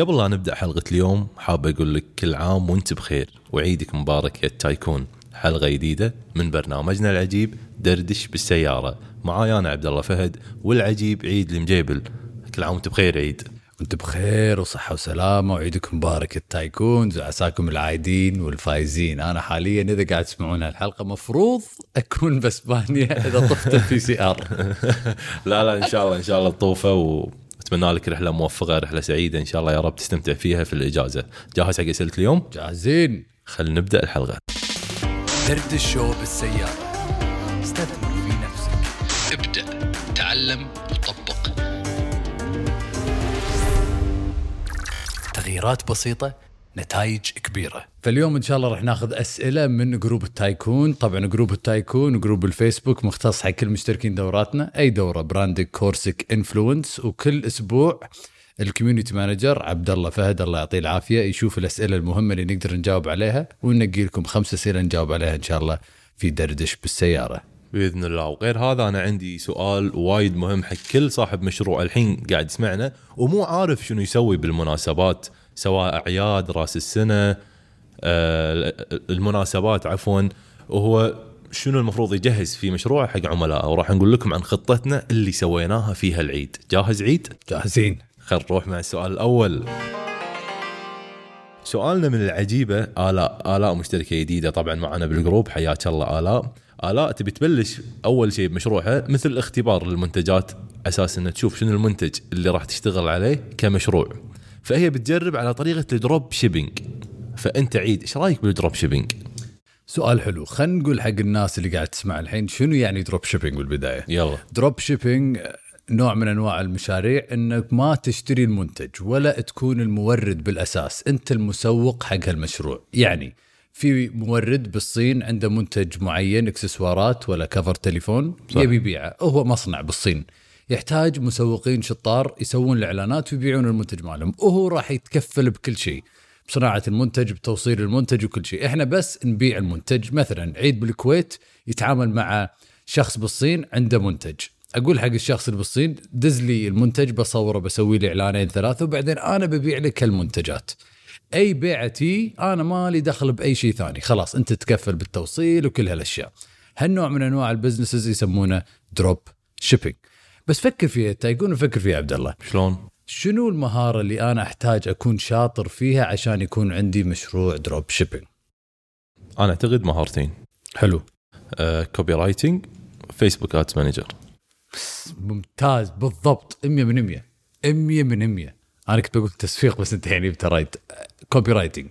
قبل لا نبدأ حلقة اليوم حاب أقول لك كل عام وأنت بخير. وعيدك مبارك يا ال tycoon. حلقة جديدة من برنامجنا العجيب دردش بالسيارة. معاي أنا عبد الله فهد والعجيب عيد المجيبل. كل عام وأنت بخير عيد. وأنت بخير وصحة وسلامة. وعيدكم مبارك ال tycoons وعساكم العايدين والفايزين. أنا حاليا إذا قاعد تسمعون هالحلقة مفروض أكون باسبانيا إذا طفت ال P CR. لا لا إن شاء الله إن شاء الله تطوفه واتمنى لك رحلة موفقة رحلة سعيدة إن شاء الله يا رب تستمتع فيها في الإجازة. جاهز حق أسئلة اليوم؟ جاهزين. خلينا نبدأ الحلقة. دردشو بالسيارة. استثمر في نفسك. ابدأ. تعلم وطبق. تغييرات بسيطة نتائج كبيرة. فاليوم إن شاء الله راح ناخذ أسئلة من جروب التايكون. طبعا جروب التايكون وجروب الفيسبوك مختص حق كل مشتركين دوراتنا. أي دورة براندك كورسك influence وكل أسبوع ال community manager عبد الله فهد الله يعطيه العافية يشوف الأسئلة المهمة اللي نقدر نجاوب عليها وننقي لكم خمس أسئلة نجاوب عليها إن شاء الله في دردش بالسيارة. بإذن الله. وغير هذا أنا عندي سؤال وايد مهم حق كل صاحب مشروع الحين قاعد يسمعنا ومو عارف شنو يسوي بالمناسبات. سواء اعياد رأس السنة آه، المناسبات عفوا وهو شنو المفروض يجهز في مشروعه حق عملائه. وراح نقول لكم عن خطتنا اللي سويناها فيها العيد جاهز عيد؟ جاهزين. خل نروح مع السؤال الأول. سؤالنا من العجيبة آلاء آلاء مشتركة جديدة طبعا معنا بالجروب. حياك الله آلاء. آلاء تبي تبلش أول شيء بمشروعها مثل اختبار للمنتجات أساس انها تشوف شنو المنتج اللي راح تشتغل عليه كمشروع. فهي بتجرب على طريقة الدروب شيبينج. فأنت عيد إيش رأيك بال drop shipping؟ سؤال حلو. خلينا نقول حق الناس اللي قاعد تسمع الحين شنو يعني drop shipping بالبداية؟ يلا. drop shipping نوع من أنواع المشاريع إنك ما تشتري المنتج ولا تكون المورد بالأساس. أنت المسوق حق هالمشروع. يعني في مورد بالصين عنده منتج معين إكسسوارات ولا كفر تليفون صح. يبي يبيعه. هو مصنع بالصين. يحتاج مسوقين شطار يسوون الإعلانات ويبيعون المنتج مالهم. وهو راح يتكفل بكل شيء بصناعة المنتج بتوصيل المنتج وكل شيء. إحنا بس نبيع المنتج. مثلا عيد بالكويت يتعامل مع شخص بالصين عنده منتج. أقول حق الشخص اللي بالصين دز لي المنتج بصوره بسوي لي إعلانين ثلاثة وبعدين أنا ببيع لك هالمنتجات أي بيعتي أنا مالي دخل بأي شيء ثاني. خلاص أنت تتكفل بالتوصيل وكل هالأشياء. هالنوع من أنواع ال businesses يسمونه drop shipping بس فكر فيها تايكون وفكر فيها عبد الله. شلون؟ شنو المهارة اللي أنا أحتاج أكون شاطر فيها عشان يكون عندي مشروع دروب شيبينج أنا أعتقد مهارتين. حلو. copywriting Facebook Ads Manager ممتاز بالضبط 100 من 100 100 من 100 أنا كنت بقول تسويق بس أنت يعني ابتريت copywriting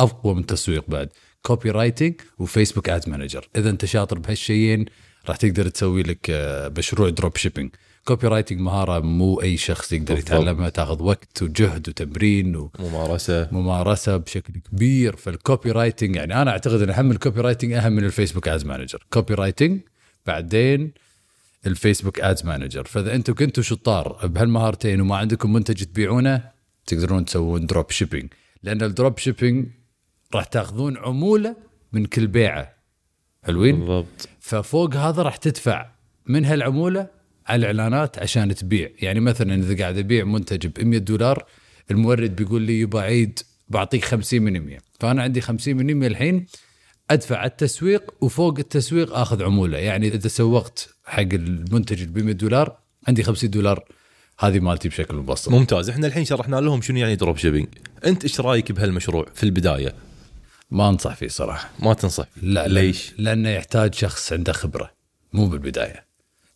أقوى من تسويق بعد. copywriting و Facebook Ad Manager إذا أنت شاطر بهالشيئين راح تقدر تسوي لك آه، مشروع drop shipping copywriting مهارة مو أي شخص يقدر بالضبط. يتعلمها تاخذ وقت وجهد وتمرين ممارسة. وممارسه بشكل كبير. فال copywriting يعني أنا أعتقد إن أهم ال copywriting أهم من ال Facebook Ads Manager copywriting بعدين ال Facebook Ads Manager فإذا أنتم كنتوا شطار بهالمهارتين وما عندكم منتج تبيعونه تقدرون تسوون drop shipping لأن ال drop shipping راح تاخذون عمولة من كل بيعة. حلوين؟ بالضبط. ففوق هذا راح تدفع من هالعمولة على الإعلانات عشان تبيع. يعني مثلا إذا قاعد أبيع منتج ب 100 دولار المورد بيقول لي يبا عيد بعطيك 50 من 100 فأنا عندي 50 من 100 الحين أدفع على التسويق وفوق التسويق آخذ عمولة. يعني إذا سوقت حق المنتج ب 100 دولار عندي 50 دولار. هذه مالتي بشكل مبسط. ممتاز. إحنا الحين شرحنا لهم شنو يعني دروب شيبينج. أنت إيش رأيك بهالمشروع في البداية؟ ما أنصح فيه صراحة. ما تنصح. لا ليش؟ لأنه يحتاج شخص عنده خبرة. مو بالبداية.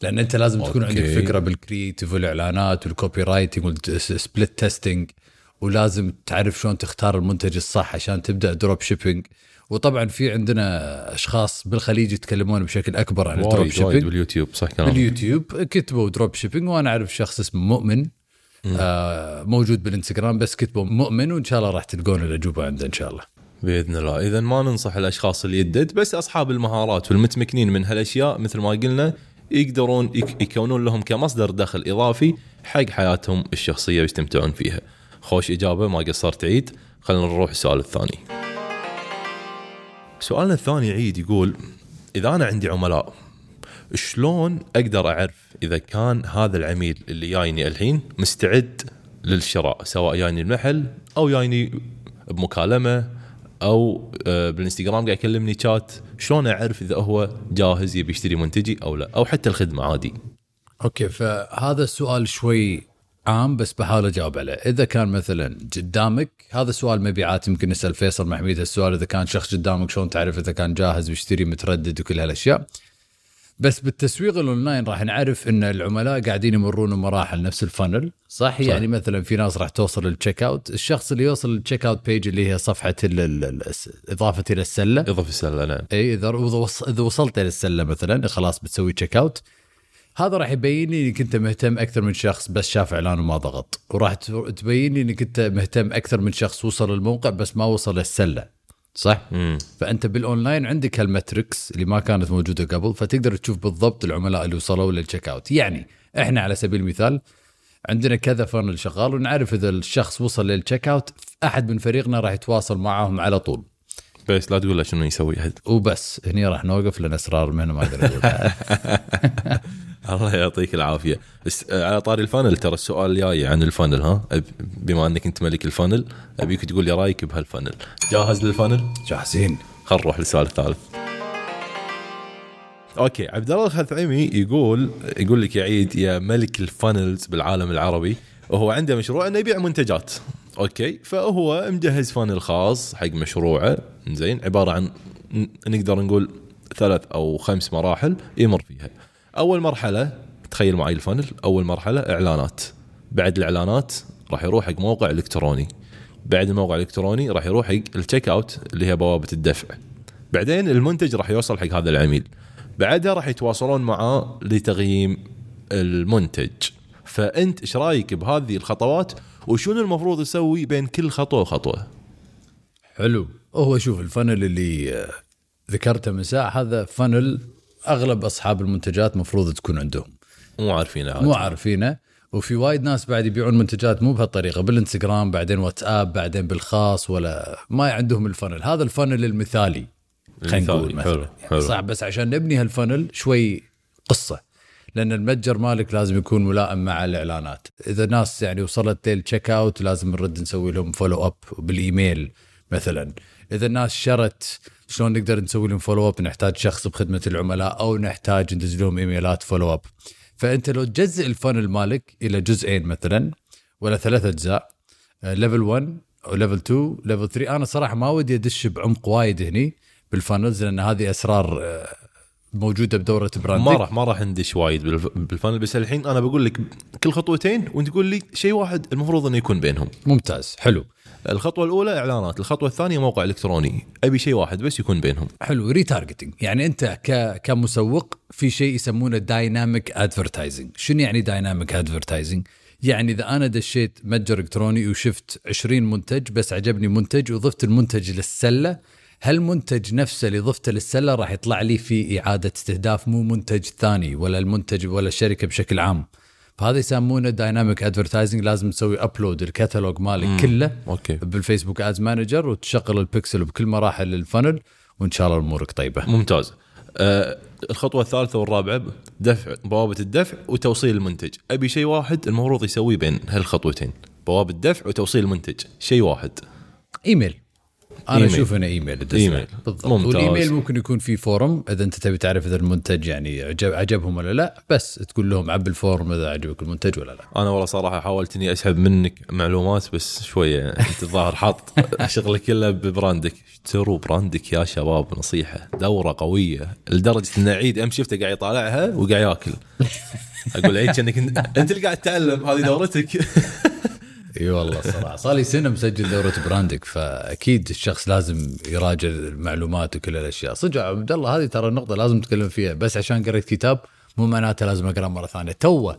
لأن أنت لازم تكون okay. عندك فكرة بال creative والإعلانات وال copywriting وال split testing ولازم تعرف شلون تختار المنتج الصح عشان تبدأ drop shipping وطبعا في عندنا أشخاص بالخليج يتكلمون بشكل أكبر عن ال drop shipping باليوتيوب صح كلامك. باليوتيوب كتبوا drop shipping وأنا أعرف شخص اسمه مؤمن. آه موجود بالإنستغرام بس كتبوا مؤمن وإن شاء الله راح تلقون الاجوبه عنده إن شاء الله. بإذن الله. اذا ما ننصح الأشخاص اللي يدد بس أصحاب المهارات والمتمكنين من هالأشياء مثل ما قلنا يقدرون يك- يكونون لهم كمصدر دخل إضافي حق حياتهم الشخصية ويستمتعون فيها. خوش إجابة ما قصرت عيد. خلينا نروح السؤال الثاني. سؤالنا الثاني عيد يقول إذا أنا عندي عملاء شلون أقدر أعرف إذا كان هذا العميل اللي جايني الحين مستعد للشراء سواء يعني المحل أو يعني بمكالمة أو آه، بالإنستغرام قاعد يكلمني شات شلون أعرف إذا هو جاهز يبي يشتري منتجي أو لا؟ أو حتى الخدمة عادي. okay فهذا السؤال شوي عام بس بحاول أجاوب عليه، إذا كان مثلا قدامك هذا سؤال مبيعات يمكن نسال فيصل محميد السؤال إذا كان شخص قدامك شلون تعرف إذا كان جاهز ويشتري متردد وكل هالأشياء. بس بالتسويق الأونلاين راح نعرف إن العملاء قاعدين يمرون مراحل نفس ال funnel. صح, صح. يعني مثلا في ناس راح توصل لل checkout الشخص اللي يوصل لل checkout page اللي هي صفحة إضافة إلى السلة. إضافة السلة نعم. إي إذا إذا وصلت إلى السلة مثلا خلاص بتسوي checkout هذا راح يبين لي إنك أنت مهتم أكثر من شخص بس شاف إعلان وما ضغط. وراح تبين لي إنك أنت مهتم أكثر من شخص وصل الموقع بس ما وصل للسلة. صح؟ مم. فأنت بالأونلاين عندك هال metrics اللي ما كانت موجودة قبل فتقدر تشوف بالضبط العملاء اللي وصلوا لل checkout يعني إحنا على سبيل المثال عندنا كذا funnel شغال ونعرف إذا الشخص وصل لل checkout أحد من فريقنا راح يتواصل معاهم على طول بس لا تقول له شنو يسوي هد. وبس هني راح نوقف لأن أسرار المهنه ما أقدر اقولها الله يعطيك العافية. بس آه، على طاري ال funnel ترى السؤال الجاي عن ال funnel ها؟ بما أنك أنت ملك ال funnel أبيك تقول لي رأيك بهال funnel. جاهز لل funnel؟ جاهزين. خل نروح للسؤال الثالث okay عبد الله الخثعمي يقول يقول لك يا عيد يا ملك ال funnels بالعالم العربي وهو عنده مشروع إنه يبيع منتجات. okay فهو مجهز funnel خاص حق مشروعه زين عبارة عن نقدر نقول ثلاث أو خمس مراحل يمر فيها. أول مرحلة تخيل معي ال funnel أول مرحلة إعلانات. بعد الإعلانات راح يروح حق موقع إلكتروني. بعد الموقع الإلكتروني راح يروح حق ال checkout اللي هي بوابة الدفع. بعدين المنتج راح يوصل حق هذا العميل. بعدها راح يتواصلون معاه لتقييم المنتج. فأنت إيش رأيك بهذه الخطوات؟ وشنو المفروض يسوي بين كل خطوة وخطوة؟ حلو. هو شوف الفنل اللي آه، ذكرته من ساعه هذا فنل أغلب أصحاب المنتجات مفروض تكون عندهم. مو عارفينه مو عارفينه وفي وايد ناس بعد يبيعون منتجات مو بهالطريقة بالإنستغرام بعدين واتساب بعدين بالخاص ولا ما عندهم الفنل هذا الفنل المثالي خلينا نقول مثلا. حلو. حلو. صح بس عشان نبني هال funnel شوي قصة. لأن المتجر مالك لازم يكون ملائم مع الإعلانات. إذا ناس يعني وصلت لل checkout لازم نرد نسوي لهم follow up بالإيميل مثلا. إذا الناس شرت شلون نقدر نسوي لهم follow up نحتاج شخص بخدمة العملاء أو نحتاج ندز لهم إيميلات follow up فأنت لو تجزئ ال funnel مالك إلى جزئين مثلا ولا ثلاث أجزاء level 1 أو level 2 level 3 أنا صراحة ما ودي أدش بعمق وايد هني بال funnels لأن هذه أسرار آه، موجودة بدورة branding ما راح ما راح ندش وايد بال funnel بس الحين أنا بقول لك كل خطوتين وأنت تقول لي شيء واحد المفروض إنه يكون بينهم. ممتاز حلو. الخطوة الأولى إعلانات الخطوة الثانية موقع إلكتروني. أبي شيء واحد بس يكون بينهم. حلو retargeting يعني أنت ك... كمسوق في شيء يسمونه dynamic advertising شنو يعني dynamic advertising يعني إذا أنا دشيت متجر إلكتروني وشفت 20 منتج بس عجبني منتج وضفت المنتج للسلة هالمنتج نفسه اللي ضفته للسلة راح يطلع لي في إعادة استهداف مو منتج ثاني ولا المنتج ولا الشركة بشكل عام؟ فهذا يسمونه dynamic advertising لازم تسوي upload الكتالوج مالك كله okay. بال Facebook Ads Manager وتشغل البكسل بكل مراحل ال funnel وإن شاء الله أمورك طيبة. ممتاز. آه الخطوة الثالثة والرابعة دفع بوابة الدفع وتوصيل المنتج. أبي شيء واحد المفروض يسويه بين هالخطوتين. بوابة الدفع وتوصيل المنتج. شيء واحد. إيميل. أنا أشوف أنه إيميل إيميل. بالضبط. ممتاز. والإيميل ممكن يكون في form إذا أنت تبي تعرف إذا المنتج يعني عجب عجبهم ولا لا بس تقول لهم عب ال form إذا عجبك المنتج ولا لا. أنا والله صراحة حاولت إني أسحب منك معلومات بس شوية انت الظاهر حاط شغلك كله ب branding. اشتروا branding يا شباب نصيحة. دورة قوية. لدرجة إن عيد أمس شفته قاعد يطالعها وقاعد ياكل. أقول عيد كانك انت اللي قاعد تتعلم هذه دورتك. إي والله صراحة. صار لي سنه مسجل دورة branding فأكيد الشخص لازم يراجع المعلومات وكل الأشياء. صدق عبد الله هذه ترى النقطة لازم نتكلم فيها. بس عشان قريت كتاب مو معناته لازم أقرأ مرة ثانية. توه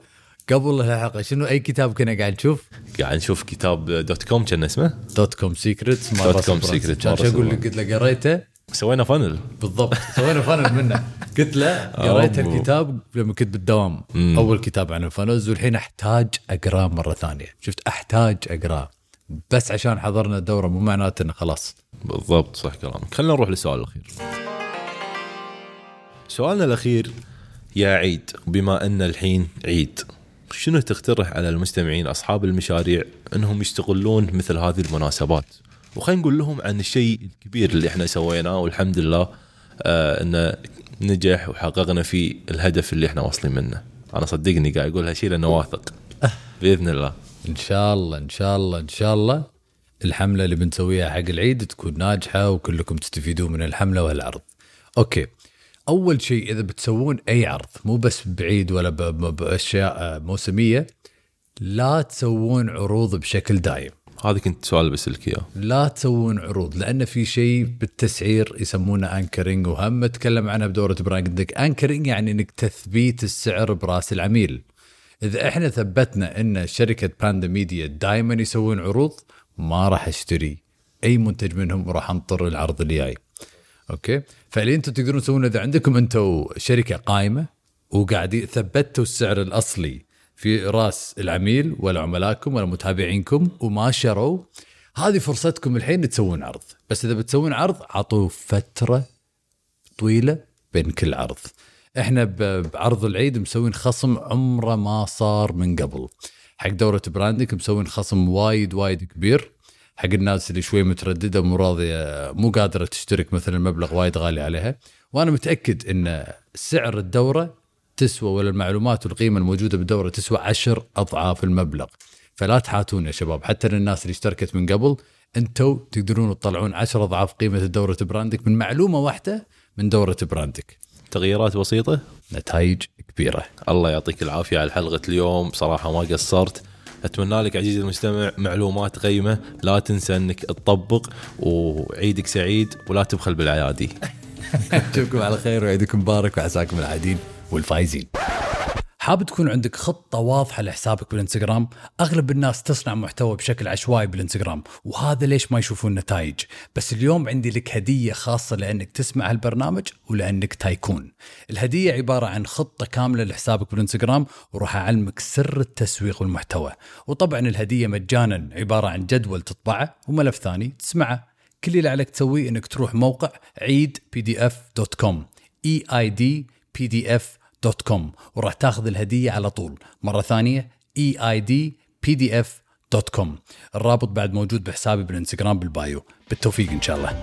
قبل الحلقة شنو أي كتاب كنا قاعد نشوف؟ قاعد نشوف كتاب dot com كان اسمه؟ DotCom Secrets DotCom Secrets أقول لك قلت له قريته. سوينا funnel. بالضبط سوينا funnel منه. قلت له قريت الكتاب لما كنت بالدوام. مم. أول كتاب عن ال funnels والحين أحتاج اقراه مرة ثانية. شفت؟ أحتاج اقراه بس عشان حضرنا الدورة مو معناته إنه خلاص. بالضبط صح كلامك. خلينا نروح للسؤال الأخير. سؤالنا الأخير يا عيد بما أن الحين عيد شنو تقترح على المستمعين أصحاب المشاريع إنهم يستغلون مثل هذه المناسبات؟ وخلينا نقول لهم عن الشيء الكبير اللي إحنا سويناه والحمد لله آه انه نجح وحققنا فيه الهدف اللي إحنا واصلين منه أنا صدقني قاعد أقول هالشيء لأنه واثق بإذن الله إن شاء الله إن شاء الله إن شاء الله الحملة اللي بنسويها حق العيد تكون ناجحة وكلكم تستفيدون من الحملة والعرض. okay. أول شيء إذا بتسوون أي عرض مو بس بعيد ولا بأشياء آه، موسمية لا تسوون عروض بشكل دايم. هذا كنت سؤال بسالك إياه. لا تسوون عروض لأن في شيء بالتسعير يسمونه anchoring وهم اتكلم عنها بدورة branding anchoring يعني إنك تثبيت السعر برأس العميل. إذا إحنا ثبتنا إن شركة باندا ميديا دائما يسوون عروض ما راح أشتري. أي منتج منهم وراح أنطر العرض اللي جاي okay؟ فاللي أنتم تقدرون تسوونه إذا عندكم أنتم شركة قائمة وقاعدين ثبتوا السعر الأصلي في راس العميل ولا عملائكم ولا متابعينكم وما شروا. هذه فرصتكم الحين تسوون عرض. بس إذا بتسوون عرض عطوا فترة طويلة بين كل عرض. إحنا بعرض العيد مسوين خصم عمره ما صار من قبل. حق دورة branding مسوين خصم وايد وايد كبير. حق الناس اللي شوي مترددة ومو راضية مو قادرة تشترك مثلا المبلغ وايد غالي عليها. وأنا متأكد إن سعر الدورة تسوى ولا المعلومات والقيمة الموجودة بالدوره تسوى عشر أضعاف المبلغ. فلا تحاتون يا شباب حتى للناس اللي اشتركت من قبل أنتم تقدرون تطلعون عشر أضعاف قيمة الدورة branding من معلومة واحدة من دورة براندك. تغييرات بسيطة؟ نتائج كبيرة. الله يعطيك العافية على حلقة اليوم صراحة ما قصرت. أتمنى لك عزيزي المستمع معلومات قيمة لا تنسى إنك تطبق وعيدك سعيد ولا تبخل بالاعيادي نشوفكم على خير وعيدكم مبارك وعساكم العادين. والفايزين. حاب تكون عندك خطة واضحة لحسابك بالإنستغرام؟ أغلب الناس تصنع محتوى بشكل عشوائي بالإنستغرام وهذا ليش ما يشوفون نتائج؟ بس اليوم عندي لك هدية خاصة لأنك تسمع هالبرنامج ولأنك tycoon. الهدية عبارة عن خطة كاملة لحسابك بالإنستغرام وراح أعلمك سر التسويق والمحتوى. وطبعا الهدية مجانا عبارة عن جدول تطبعه وملف ثاني تسمعه. كل اللي عليك تسويه إنك تروح موقع عيد PDF dot com E I D PDF dot com وراح تاخذ الهدية على طول. مرة ثانية E I D PDF dot com الرابط بعد موجود بحسابي بالإنستغرام بال bio. بالتوفيق إن شاء الله.